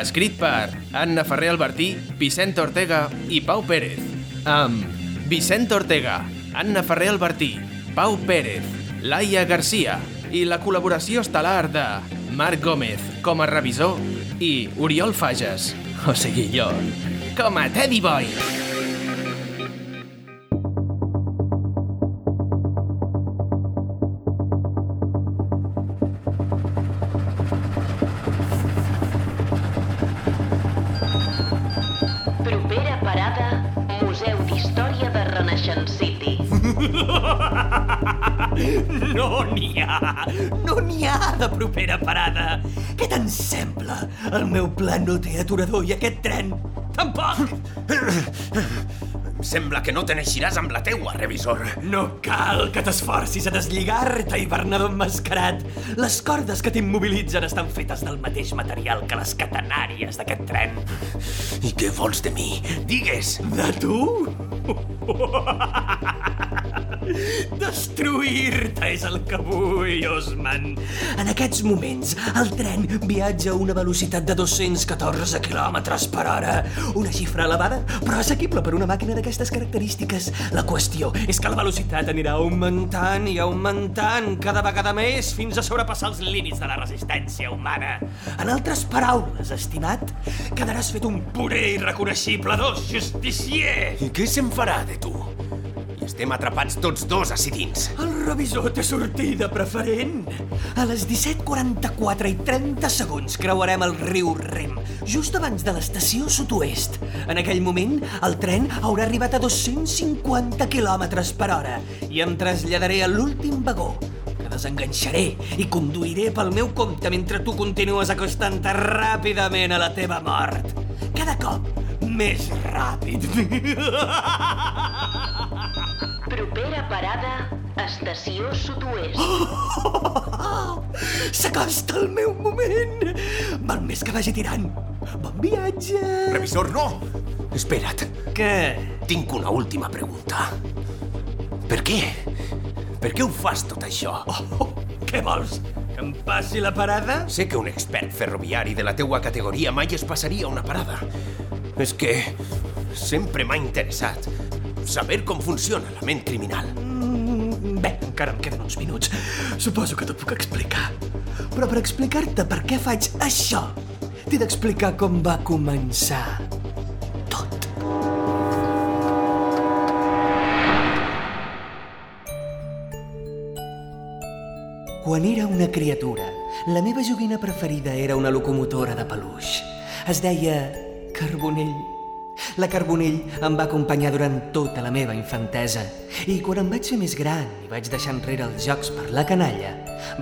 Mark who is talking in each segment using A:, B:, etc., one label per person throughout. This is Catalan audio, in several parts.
A: escrit per Anna Ferrer Albertí, Vicent Ortega i Pau Pérez. Amb Vicent Ortega, Anna Ferrer Albertí, Pau Pérez, Laia Garcia i la col·laboració estel·lar de Marc Gómez com a revisor i Oriol Fages, o sigui jo, com a Teddy Boy.
B: City.
C: No n'hi ha! No n'hi ha de propera parada! Què te'n sembla? El meu pla no té aturador i aquest tren tampoc!
D: Em sembla que no te n'eixiràs amb la teua, revisor.
C: No cal que t'esforcis a deslligar-te, hivernador enmascarat. Les cordes que t'immobilitzen estan fetes del mateix material que les catenàries d'aquest tren.
D: I què vols de mi? Digues!
C: De tu? Destruir-te és el que vull, Osman. En aquests moments, el tren viatja a una velocitat de 214 km per hora. Una xifra elevada, però assequible per una màquina d'aquestes característiques. La qüestió és que la velocitat anirà augmentant i augmentant cada vegada més fins a sobrepassar els límits de la resistència humana. En altres paraules, estimat, quedaràs fet un puré irreconeixible dos justicier.
D: I què se'n farà de tu? Estem atrapats tots dos ací dins.
C: El revisor té sortida preferent. A les 17.44 i 30 segons creuarem el riu Rem, just abans de l'estació sud-oest. En aquell moment, el tren haurà arribat a 250 km per hora i em traslladaré a l'últim vagó, desenganxaré i conduiré pel meu compte mentre tu continues acostant-te ràpidament a la teva mort. Cada cop més ràpid.
B: Propera parada, estació sud-oest.
C: S'acosta el meu moment! Val més que vagi tirant. Bon viatge!
D: Revisor, no! Espera't,
C: Què?
D: tinc una última pregunta. Per què? Per què ho fas tot això?
C: Oh, què vols? Que em passi la parada?
D: Sé que un expert ferroviari de la teua categoria mai es passaria una parada. És que sempre m'ha interessat saber com funciona la ment criminal.
C: Mm, bé, encara em queden uns minuts. Suposo que t'ho puc explicar. Però per explicar-te per què faig això, t'he d'explicar com va començar tot. Quan era una criatura, la meva joguina preferida era una locomotora de peluix. Es deia Carbonell. La Carbonell em va acompanyar durant tota la meva infantesa i quan em vaig fer més gran i vaig deixar enrere els jocs per la canalla,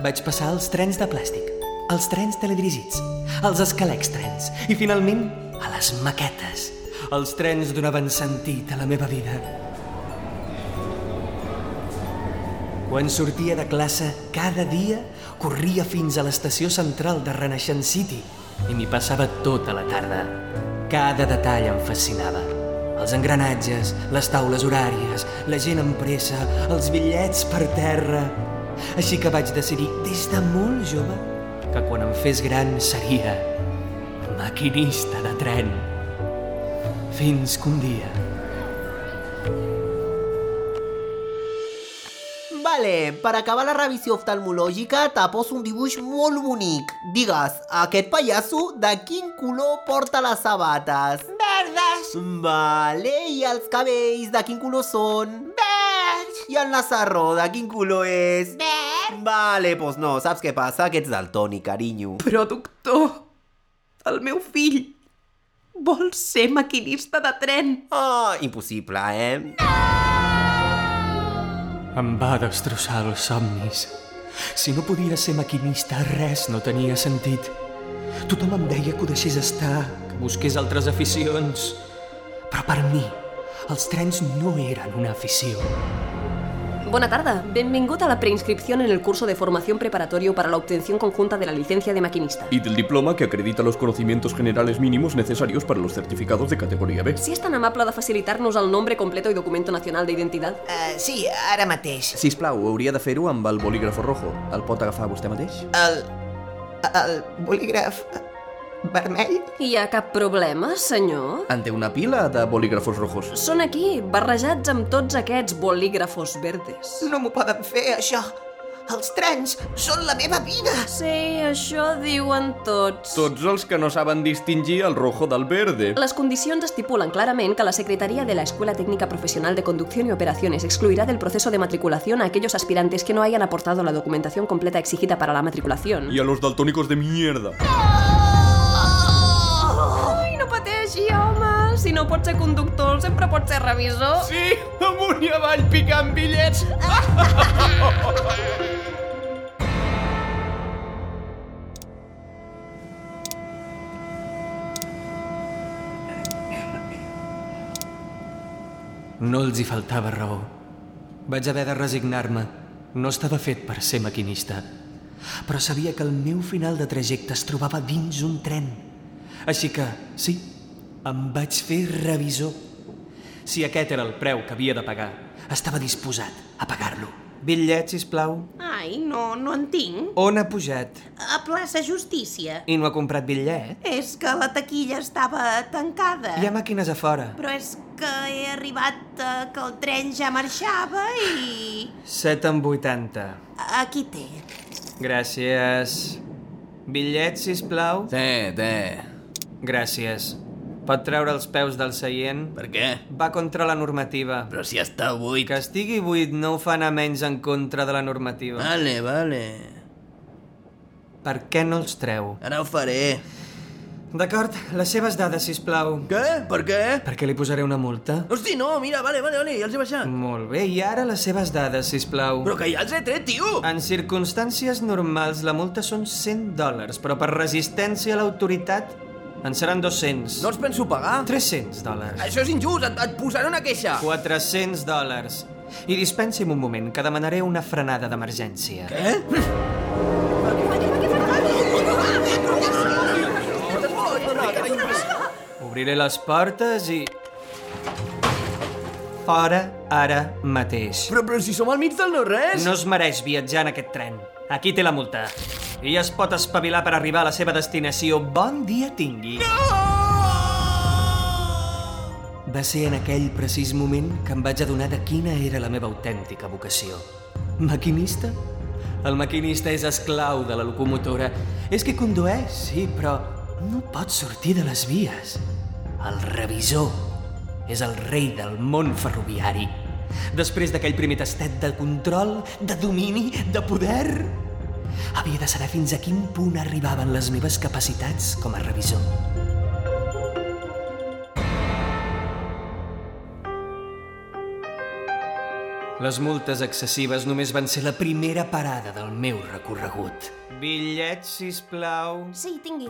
C: vaig passar als trens de plàstic, als trens teledirigits, als escalextrens i finalment a les maquetes. Els trens donaven sentit a la meva vida. Quan sortia de classe, cada dia corria fins a l'estació central de Renaixent City i m'hi passava tota la tarda. Cada detall em fascinava. Els engranatges, les taules horàries, la gent amb pressa, els bitllets per terra... Així que vaig decidir des de molt jove que quan em fes gran seria maquinista de tren. Fins que un dia
E: Vale, per acabar la revisió oftalmològica te poso un dibuix molt bonic. Digues, aquest pallasso de quin color porta les sabates?
F: Verdes,
E: Vale, i els cabells de quin color són?
F: verds,
E: I el nasarró de quin color és?
F: verd.
E: Vale, doncs no, saps què passa? Que ets daltònic, carinyo.
G: Però, doctor, el meu fill vol ser maquinista de tren.
E: Ah, impossible, eh?
C: Em va destrossar els somnis. Si no podia ser maquinista, res no tenia sentit. Tothom em deia que ho deixés estar, que busqués altres aficions. Però per mi, els trens no eren una afició.
H: Buena tarde, bienvenido a la preinscripción en el curso de formación preparatorio para la obtención conjunta de la licencia de maquinista.
I: Y del diploma que acredita los conocimientos generales mínimos necesarios para los certificados de categoría B.
H: Si és tan amable de facilitar-nos el nombre completo i documento nacional d'identitat.
F: Uh, sí, ara mateix.
I: Sisplau, hauria de fer-ho amb el bolígrafo rojo. El pot agafar vostè mateix?
F: El... el bolígraf vermell?
H: Hi ha cap problema, senyor?
I: En té una pila de bolígrafos rojos.
H: Són aquí, barrejats amb tots aquests bolígrafos verdes.
F: No m'ho poden fer, això. Els trens són la meva vida.
H: Sí, això diuen tots.
I: Tots els que no saben distingir el rojo del verde.
H: Las condicions estipulan clarament que la Secretaría de la Escuela Técnica Profesional de Conducción y Operaciones excluirá del proceso de matriculación a aquellos aspirantes que no hayan aportado la documentación completa exigida para la matriculación.
I: Y a los daltónicos de mierda.
H: Ai, pateixi, home! Si no pot ser conductor, sempre pot ser revisor.
A: Sí, amunt i avall picant bitllets.
C: No els hi faltava raó. Vaig haver de resignar-me. No estava fet per ser maquinista. Però sabia que el meu final de trajecte es trobava dins un tren. Així que, sí, em vaig fer revisor. Si aquest era el preu que havia de pagar, estava disposat a pagar-lo. Bitllet, sisplau.
G: Ai, no, no en tinc.
C: On ha pujat?
G: A plaça Justícia.
C: I no ha comprat bitllet?
G: És que la taquilla estava tancada.
C: Hi ha màquines a fora.
G: Però és que he arribat a que el tren ja marxava i...
C: 7 amb 80.
G: Aquí té.
C: Gràcies. Bitllet, sisplau.
A: Té, té.
C: Gràcies. Pot treure els peus del seient?
A: Per què?
C: Va contra la normativa.
A: Però si està buit.
C: Que estigui buit no ho fa anar menys en contra de la normativa.
A: Vale, vale.
C: Per què no els treu?
A: Ara ho faré.
C: D'acord, les seves dades, sisplau.
A: Què? Per què?
C: Perquè li posaré una multa.
A: Hosti, no, mira, vale, vale, vale, ja els he baixat.
C: Molt bé, i ara les seves dades, sisplau.
A: Però que ja els he tret, tio!
C: En circumstàncies normals, la multa són 100 dòlars, però per resistència a l'autoritat en seran 200.
A: No els penso pagar.
C: 300 dòlars.
A: Això és injust, et, et posaré una queixa.
C: 400 dòlars. I dispensi'm un moment, que demanaré una frenada d'emergència.
A: Què?
C: Obriré les portes i... Fora ara mateix.
A: Però, però si som al mig del no-res.
C: No es mereix viatjar en aquest tren. Aquí té la multa. I es pot espavilar per arribar a la seva destinació. Bon dia tingui. No! Va ser en aquell precís moment que em vaig adonar de quina era la meva autèntica vocació. Maquinista? El maquinista és esclau de la locomotora. És que condueix, sí, però no pot sortir de les vies. El revisor és el rei del món ferroviari. Després d'aquell primer tastet de control, de domini, de poder, havia de saber fins a quin punt arribaven les meves capacitats com a revisor. Les multes excessives només van ser la primera parada del meu recorregut. Bitllet, sisplau.
H: Sí, tingui.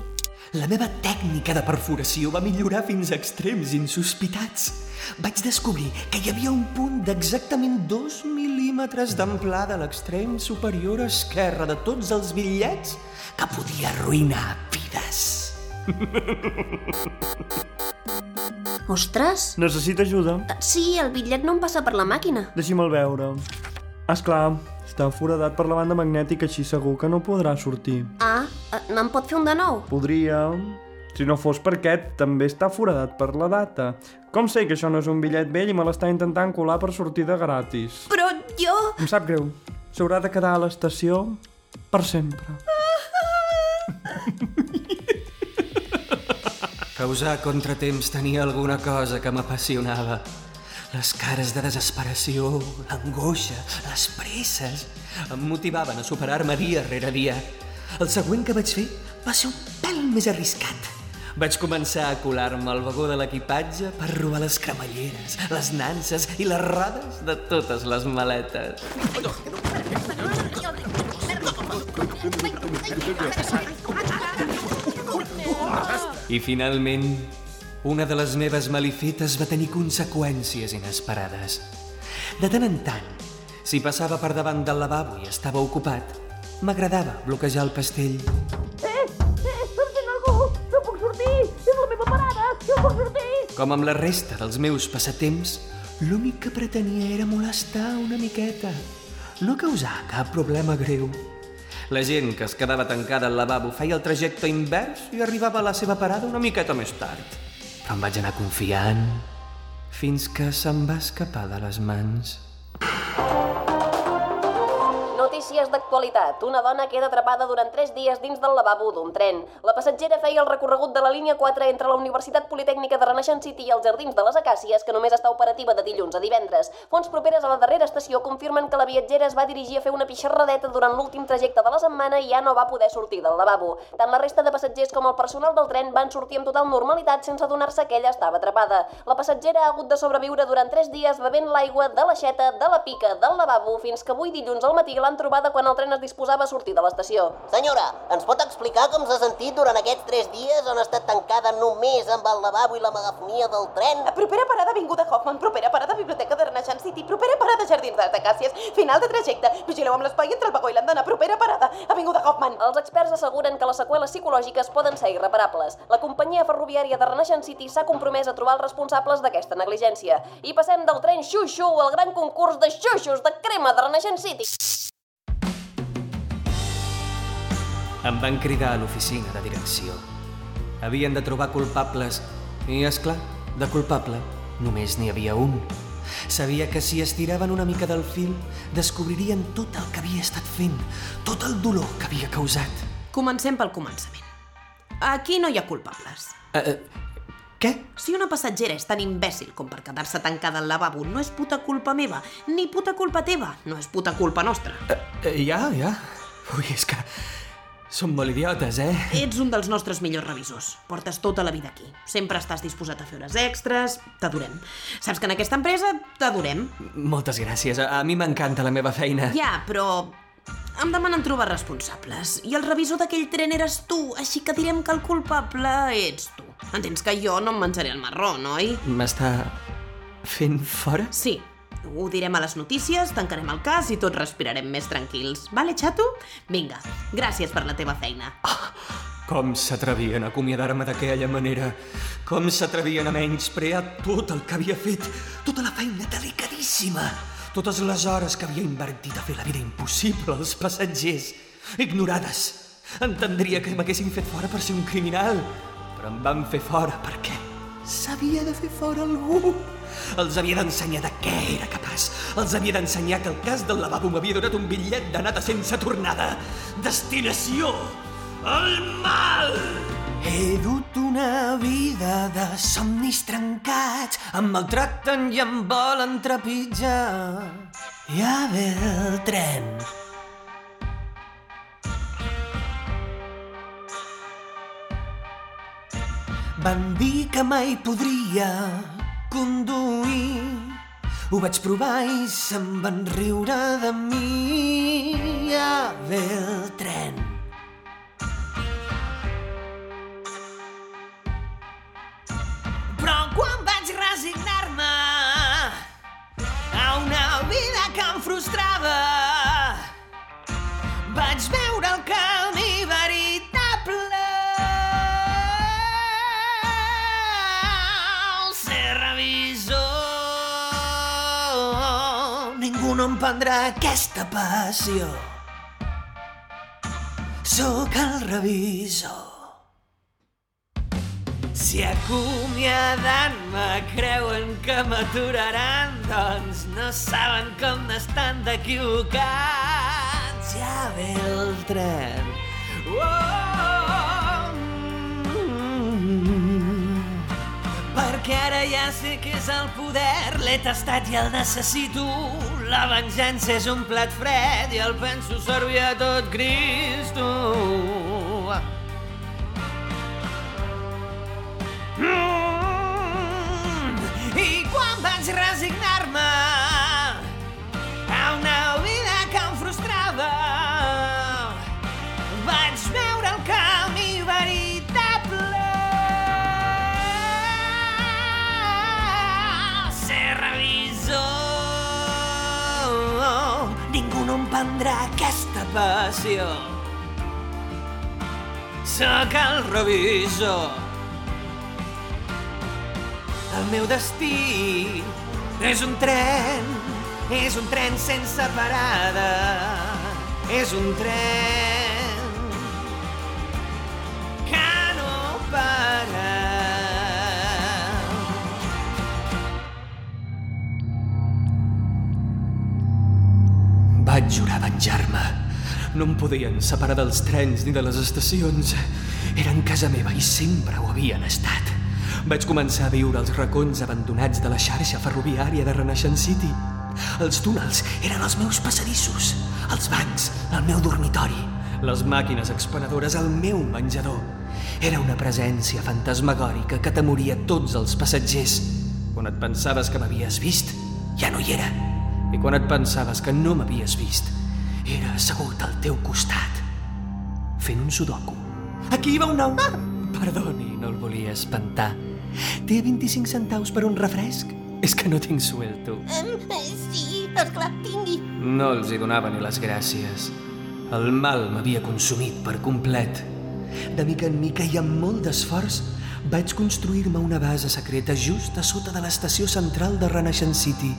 C: La meva tècnica de perforació va millorar fins a extrems insospitats. Vaig descobrir que hi havia un punt d'exactament dos mil·límetres d'amplada a l'extrem superior esquerre de tots els bitllets que podia arruïnar vides.
H: Ostres!
J: Necessita ajuda?
H: Sí, el bitllet no em passa per la màquina.
J: Deixi'm el veure. És clar, està foradat per la banda magnètica, així segur que no podrà sortir.
H: Ah, eh, me'n pot fer un de nou?
J: Podria... Si no fos per aquest, també està foradat per la data. Com sé que això no és un bitllet vell i me l'està intentant colar per sortida gratis?
G: Però jo...
J: Em sap greu. S'haurà de quedar a l'estació per sempre.
C: Causar contratemps tenia alguna cosa que m'apassionava. Les cares de desesperació, l'angoixa, les presses, em motivaven a superar-me dia rere dia. El següent que vaig fer va ser un pèl més arriscat. Vaig començar a colar-me al vagó de l'equipatge per robar les cremalleres, les nances i les rodes de totes les maletes. I finalment, una de les meves malifetes va tenir conseqüències inesperades. De tant en tant, si passava per davant del lavabo i estava ocupat, m'agradava bloquejar el pastell.
K: Eh, eh, estem fent algú! No puc sortir! És la meva parada! No puc sortir!
C: Com amb la resta dels meus passatemps, l'únic que pretenia era molestar una miqueta, no causar cap problema greu. La gent que es quedava tancada al lavabo feia el trajecte invers i arribava a la seva parada una miqueta més tard. Però em vaig anar confiant fins que se'm va escapar de les mans.
H: Notícies d'actualitat. Una dona queda atrapada durant 3 dies dins del lavabo d'un tren. La passatgera feia el recorregut de la línia 4 entre la Universitat Politècnica de Renaixent City i els Jardins de les Acàcies, que només està operativa de dilluns a divendres. Fonts properes a la darrera estació confirmen que la viatgera es va dirigir a fer una pixarradeta durant l'últim trajecte de la setmana i ja no va poder sortir del lavabo. Tant la resta de passatgers com el personal del tren van sortir amb total normalitat sense adonar-se que ella estava atrapada. La passatgera ha hagut de sobreviure durant 3 dies bevent l'aigua de l'aixeta, de la pica, del lavabo, fins que avui dilluns al matí l'han trobada quan el tren es disposava a sortir de l'estació.
L: Senyora, ens pot explicar com s'ha sentit durant aquests tres dies on ha estat tancada només amb el lavabo i la megafonia del tren?
B: Propera parada Avinguda Hoffman, propera parada Biblioteca de Renaixent City, propera parada Jardins de Acàcies, final de trajecte, vigileu amb l'espai entre el vagó i l'andana, propera parada Avinguda Hoffman.
H: Els experts asseguren que les seqüeles psicològiques poden ser irreparables. La companyia ferroviària de Renaixent City s'ha compromès a trobar els responsables d'aquesta negligència. I passem del tren xuxu al gran concurs de xuxus de crema de Renaixent City.
C: Em van cridar a l'oficina de direcció. Havien de trobar culpables i, és clar, de culpable només n'hi havia un. Sabia que si estiraven una mica del fil, descobririen tot el que havia estat fent, tot el dolor que havia causat.
B: Comencem pel començament. Aquí no hi ha culpables.
C: Uh, què?
B: Si una passatgera és tan imbècil com per quedar-se tancada al lavabo, no és puta culpa meva, ni puta culpa teva, no és puta culpa nostra.
C: Uh, uh, ja, ja. Ui, és que som molt idiotes, eh?
B: Ets un dels nostres millors revisors. Portes tota la vida aquí. Sempre estàs disposat a fer hores extres. T'adorem. Saps que en aquesta empresa t'adorem.
C: Moltes gràcies. A, a mi m'encanta la meva feina.
B: Ja, però em demanen trobar responsables. I el revisor d'aquell tren eres tu, així que direm que el culpable ets tu. Entens que jo no em menjaré el marró, no, oi?
C: M'està fent fora?
B: Sí, ho direm a les notícies, tancarem el cas i tots respirarem més tranquils. Vale, xato? Vinga, gràcies per la teva feina.
C: Ah, com s'atrevien a acomiadar-me d'aquella manera? Com s'atrevien a menysprear tot el que havia fet? Tota la feina delicadíssima. Totes les hores que havia invertit a fer la vida impossible als passatgers. Ignorades. Entendria que m'haguessin fet fora per ser un criminal. Però em van fer fora perquè s'havia de fer fora algú. Els havia d'ensenyar de què era capaç. Els havia d'ensenyar que el cas del lavabo m'havia donat un bitllet d'anada sense tornada. Destinació al mal! He dut una vida de somnis trencats, em maltracten i em volen trepitjar. Ja ve el tren. Van dir que mai podria conduir. Ho vaig provar i se'n van riure de mi. Ja ve el tren. Però quan vaig resignar-me a una vida que em frustrava, vaig veure Ningú no em prendrà aquesta passió. Sóc el revisor. Si acomiadant-me creuen que m'aturaran, doncs no saben com n'estan d'equivocats. Ja ve el tren. Oh, perquè ara ja sé què és el poder, l'he tastat i el necessito. La venjança és un plat fred i el penso servir a tot Cristo. Reprendrà aquesta passió. Sóc el revisor. El meu destí és un tren, és un tren sense parada, és un tren jurar venjar-me. No em podien separar dels trens ni de les estacions. Eren casa meva i sempre ho havien estat. Vaig començar a viure als racons abandonats de la xarxa ferroviària de Renaissance City. Els túnels eren els meus passadissos, els bancs, el meu dormitori, les màquines expenedores, el meu menjador. Era una presència fantasmagòrica que temoria tots els passatgers. Quan et pensaves que m'havies vist, ja no hi era. I quan et pensaves que no m'havies vist, era assegut al teu costat, fent un sudoku. Aquí va un nou... Ah! Perdoni, no el volia espantar. Té 25 centaus per un refresc? És que no tinc suelto.
L: Um, sí, esclar, tingui.
C: No els hi donava ni les gràcies. El mal m'havia consumit per complet. De mica en mica i amb molt d'esforç vaig construir-me una base secreta just a sota de l'estació central de Renaissance City.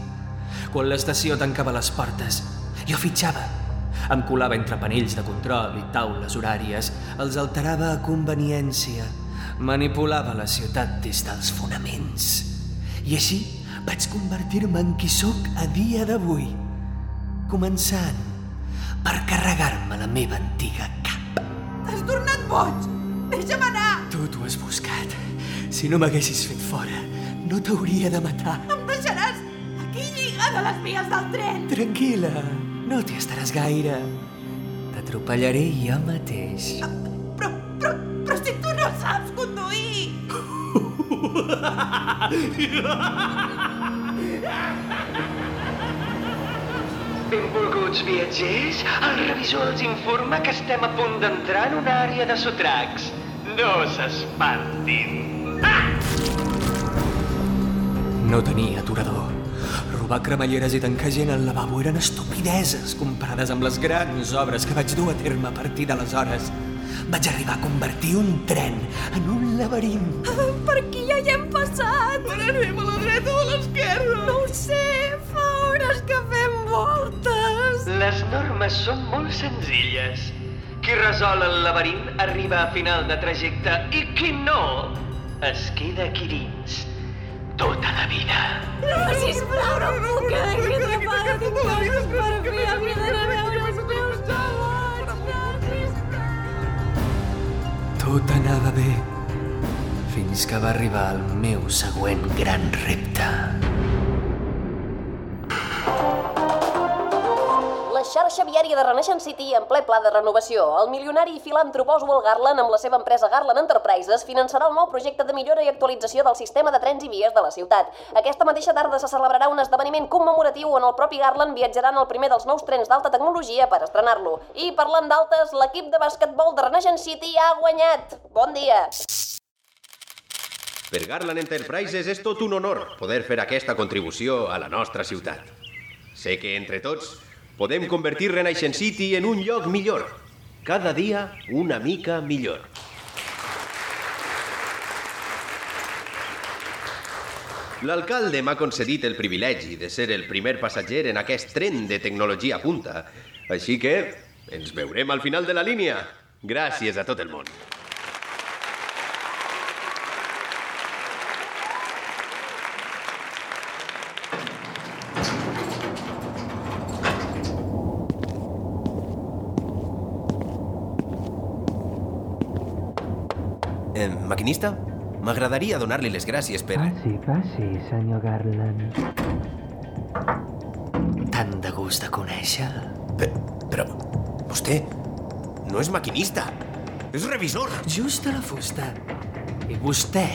C: Quan l'estació tancava les portes, jo fitxava. Em colava entre panells de control i taules horàries, els alterava a conveniència, manipulava la ciutat des dels fonaments. I així vaig convertir-me en qui sóc a dia d'avui, començant per carregar-me la meva antiga cap.
F: T'has tornat boig! Deixa'm anar!
C: Tu t'ho has buscat. Si no m'haguessis fet fora, no t'hauria de matar.
F: Em deixaràs aquí lligada a les vies del tren!
C: Tranquil·la, no t'hi estaràs gaire. T'atropellaré jo mateix.
F: Però, però, però si tu no saps conduir!
M: Benvolguts viatgers, el revisor els informa que estem a punt d'entrar en una àrea de sotracs. No s'espantin.
C: No tenia aturador. Robar cremalleres i tancar gent al lavabo eren estupideses comparades amb les grans obres que vaig dur a terme a partir d'aleshores. Vaig arribar a convertir un tren en un laberint.
F: Per aquí ja hi hem passat! Per anem a la dreta o a l'esquerra? No ho sé, fa hores que fem voltes!
M: Les normes són molt senzilles. Qui resol el laberint arriba a final de trajecte i qui no es queda aquí dins tota la vida.
L: No, sisplau, no puc quedar aquí atrapada. Tinc coses per fer. Havia d'anar a veure els meus nebots. No.
C: Tot anava bé, fins que va arribar el meu següent gran repte.
H: Xarxa viària de Renaissance City en ple pla de renovació. El milionari i filàntrop Oswald Garland amb la seva empresa Garland Enterprises finançarà el nou projecte de millora i actualització del sistema de trens i vies de la ciutat. Aquesta mateixa tarda se celebrarà un esdeveniment commemoratiu on el propi Garland viatjarà en el primer dels nous trens d'alta tecnologia per estrenar-lo. I parlant d'altes, l'equip de bàsquetbol de Renaissance City ha guanyat. Bon dia!
D: Per Garland Enterprises és tot un honor poder fer aquesta contribució a la nostra ciutat. Sé que entre tots podem convertir Renaissance City en un lloc millor. Cada dia una mica millor. L'alcalde m'ha concedit el privilegi de ser el primer passatger en aquest tren de tecnologia punta, així que ens veurem al final de la línia. Gràcies a tot el món. Eh, maquinista, m'agradaria donar-li les gràcies per...
C: Passi, passi, senyor Garland. Tant de gust de conèixer.
D: Però, però vostè no és maquinista, és revisor.
C: Just a la fusta. I vostè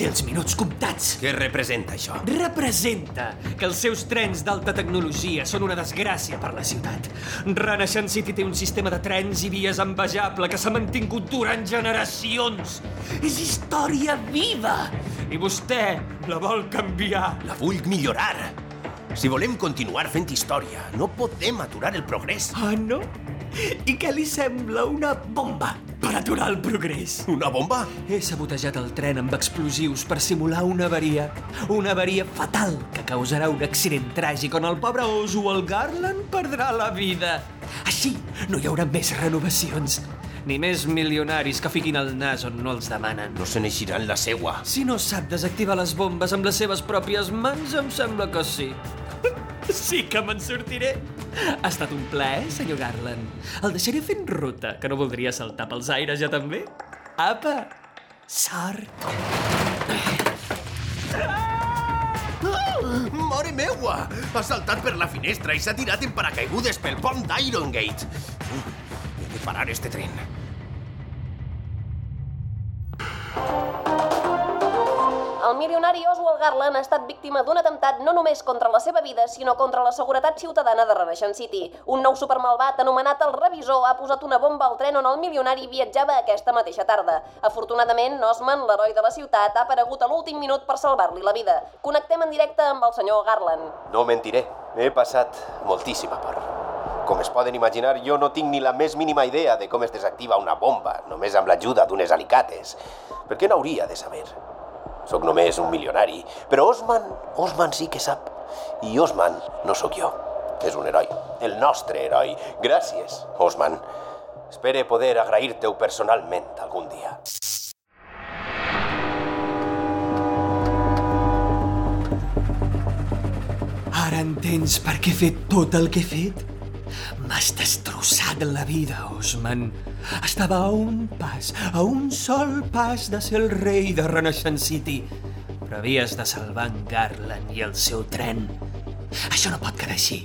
C: té els minuts comptats.
D: Què representa això?
C: Representa que els seus trens d'alta tecnologia són una desgràcia per la ciutat. Renaissance City té un sistema de trens i vies envejable que s'ha mantingut durant generacions. És història viva! I vostè la vol canviar.
D: La vull millorar. Si volem continuar fent història, no podem aturar el progrés.
C: Ah, no? I què li sembla una bomba per aturar el progrés?
D: Una bomba?
C: He sabotejat el tren amb explosius per simular una avaria. Una avaria fatal que causarà un accident tràgic on el pobre Oswald Garland perdrà la vida. Així no hi haurà més renovacions. Ni més milionaris que fiquin el nas on no els demanen.
D: No se n'eixiran la seua.
C: Si no sap desactivar les bombes amb les seves pròpies mans, em sembla que sí. Sí que me'n sortiré. Ha estat un plaer, senyor Garland. El deixaré fent ruta, que no voldria saltar pels aires ja també. Apa! Sort!
D: Mare meua! Ha saltat per la finestra i s'ha tirat en paracaigudes pel pont d'Iron Gate. He de parar este tren.
H: El milionari Oswald Garland ha estat víctima d'un atemptat no només contra la seva vida, sinó contra la seguretat ciutadana de Renaixent City. Un nou supermalvat anomenat el Revisor ha posat una bomba al tren on el milionari viatjava aquesta mateixa tarda. Afortunadament, Osman, l'heroi de la ciutat, ha aparegut a l'últim minut per salvar-li la vida. Connectem en directe amb el senyor Garland.
D: No mentiré, he passat moltíssima por. Com es poden imaginar, jo no tinc ni la més mínima idea de com es desactiva una bomba, només amb l'ajuda d'unes alicates. Per què n'hauria de saber? Soc només un milionari, però Osman, Osman sí que sap. I Osman no sóc jo, és un heroi, el nostre heroi. Gràcies, Osman. Espere poder agrair-te-ho personalment algun dia.
C: Ara entens per què he fet tot el que he fet? M'has destrossat la vida, Osman. Estava a un pas, a un sol pas de ser el rei de Renaissance City. Però havies de salvar en Garland i el seu tren. Això no pot quedar així.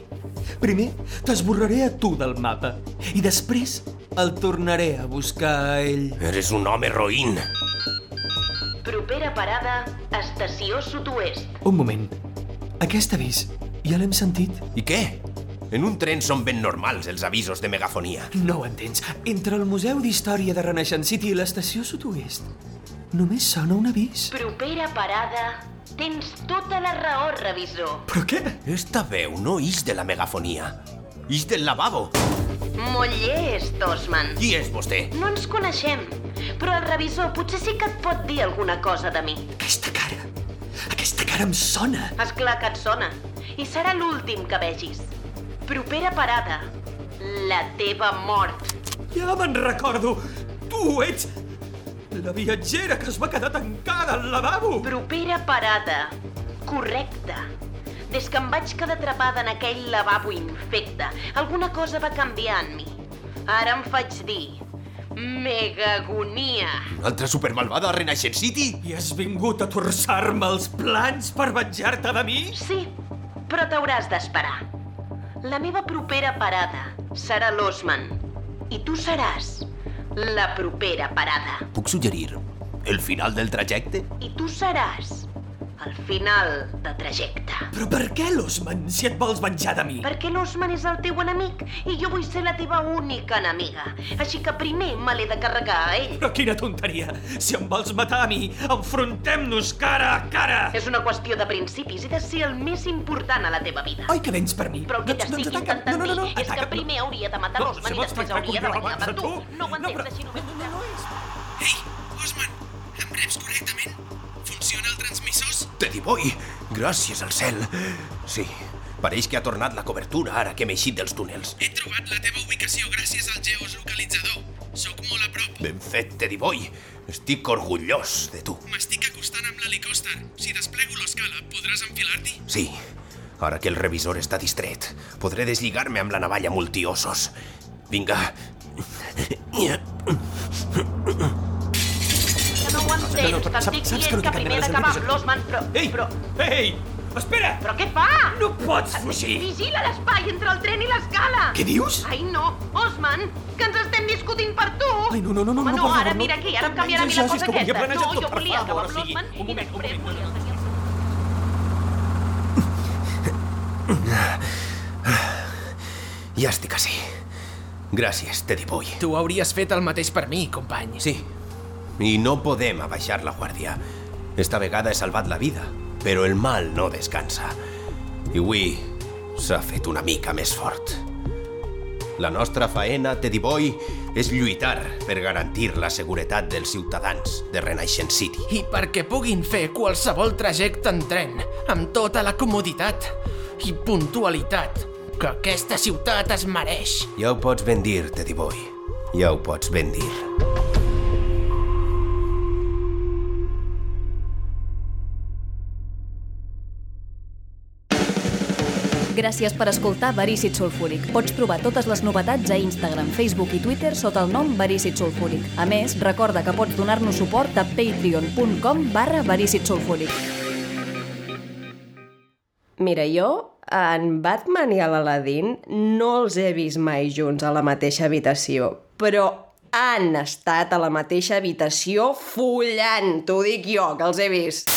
C: Primer t'esborraré a tu del mapa i després el tornaré a buscar a ell.
D: Eres un home roïn.
B: Propera parada, estació sud-oest.
C: Un moment. Aquest avís ja l'hem sentit?
D: I què? En un tren són ben normals els avisos de megafonia.
C: No ho entens. Entre el Museu d'Història de Renaixent City i l'estació sud-oest només sona un avís.
B: Propera parada, tens tota la raó, revisor.
C: Però què?
D: Esta veu no és de la megafonia. És del lavabo.
B: Molt llest, Osman.
D: Qui és vostè?
B: No ens coneixem, però el revisor potser sí que et pot dir alguna cosa de mi.
C: Aquesta cara, aquesta cara em sona.
B: És clar que et sona. I serà l'últim que vegis. Propera parada, la teva mort.
C: Ja me'n recordo. Tu ets la viatgera que es va quedar tancada al lavabo.
B: Propera parada, correcte. Des que em vaig quedar atrapada en aquell lavabo infecte, alguna cosa va canviar en mi. Ara em faig dir Megagonia.
D: Una altra supermalvada a Renaixent City?
C: I has vingut a torçar-me els plans per venjar-te de mi?
B: Sí, però t'hauràs d'esperar. La meva propera parada serà l'Osman. I tu seràs la propera parada.
D: Puc suggerir el final del trajecte?
B: I tu seràs el final de trajecte.
C: Però per què, l'Osman, si et vols venjar de mi?
B: Perquè l'Osman és el teu enemic i jo vull ser la teva única enemiga. Així que primer me l'he de carregar a ell.
C: Però quina tonteria! Si em vols matar a mi, enfrontem-nos cara a cara!
B: És una qüestió de principis i de ser el més important a la teva vida.
C: Oi que vens per mi?
B: Però el que
C: Doncs-
B: t'estic
C: doncs
B: intentant
C: No, no, no,
B: dir és que primer hauria de matar
C: No,
B: l'Osman
C: si
B: i després hauria de venjar per tu. No ho
C: No,
B: entens
C: però-
B: així només.
A: Ei, Osman, em reps correctament? Funciona el transmissors?
D: Teddy Boy! Gràcies al cel! Sí, pareix que ha tornat la cobertura ara que hem eixit dels túnels.
A: He trobat la teva ubicació gràcies al geolocalitzador. Sóc molt a prop.
D: Ben fet, Teddy Boy! Estic orgullós de tu.
A: M'estic acostant amb l'helicòpter. Si desplego l'escala, podràs enfilar-t'hi?
D: Sí, ara que el revisor està distret, podré deslligar-me amb la navalla multiossos. Vinga.
B: Que no entens, t'estic dient que primer he d'acabar amb l'Osman, però...
C: Ei,
B: però...
C: Ei, espera!
B: Però què fa?
C: No pots fugir!
B: Vigila l'espai entre el tren i l'escala!
C: Què dius?
B: Ai, no, Osman, que ens estem discutint per tu!
C: Ai, no, no, no, no,
B: Home,
C: no,
B: no, ara
C: no.
B: mira aquí, ara em canviarà a mi la cosa
C: que volia
B: aquesta. No, jo
C: per
B: volia acabar amb l'Osman
C: un
B: i
C: moment, un
B: després
C: moment.
B: volia
D: Ja estic així. Gràcies, Teddy Boy.
A: Tu hauries fet el mateix per mi, company.
D: Sí, i no podem abaixar la guàrdia. Esta vegada he salvat la vida, però el mal no descansa. I avui s'ha fet una mica més fort. La nostra faena, Teddy Boy, és lluitar per garantir la seguretat dels ciutadans de Renaixent City.
A: I perquè puguin fer qualsevol trajecte en tren, amb tota la comoditat i puntualitat que aquesta ciutat es mereix.
D: Ja ho pots ben dir, Teddy Boy. Ja ho pots ben dir.
N: Gràcies per escoltar Verícid Sulfúric. Pots trobar totes les novetats a Instagram, Facebook i Twitter sota el nom Verícid Sulfúric. A més, recorda que pots donar-nos suport a patreon.com barra Verícid Sulfúric.
O: Mira, jo en Batman i l'Aladín no els he vist mai junts a la mateixa habitació, però han estat a la mateixa habitació follant, t'ho dic jo, que els he vist.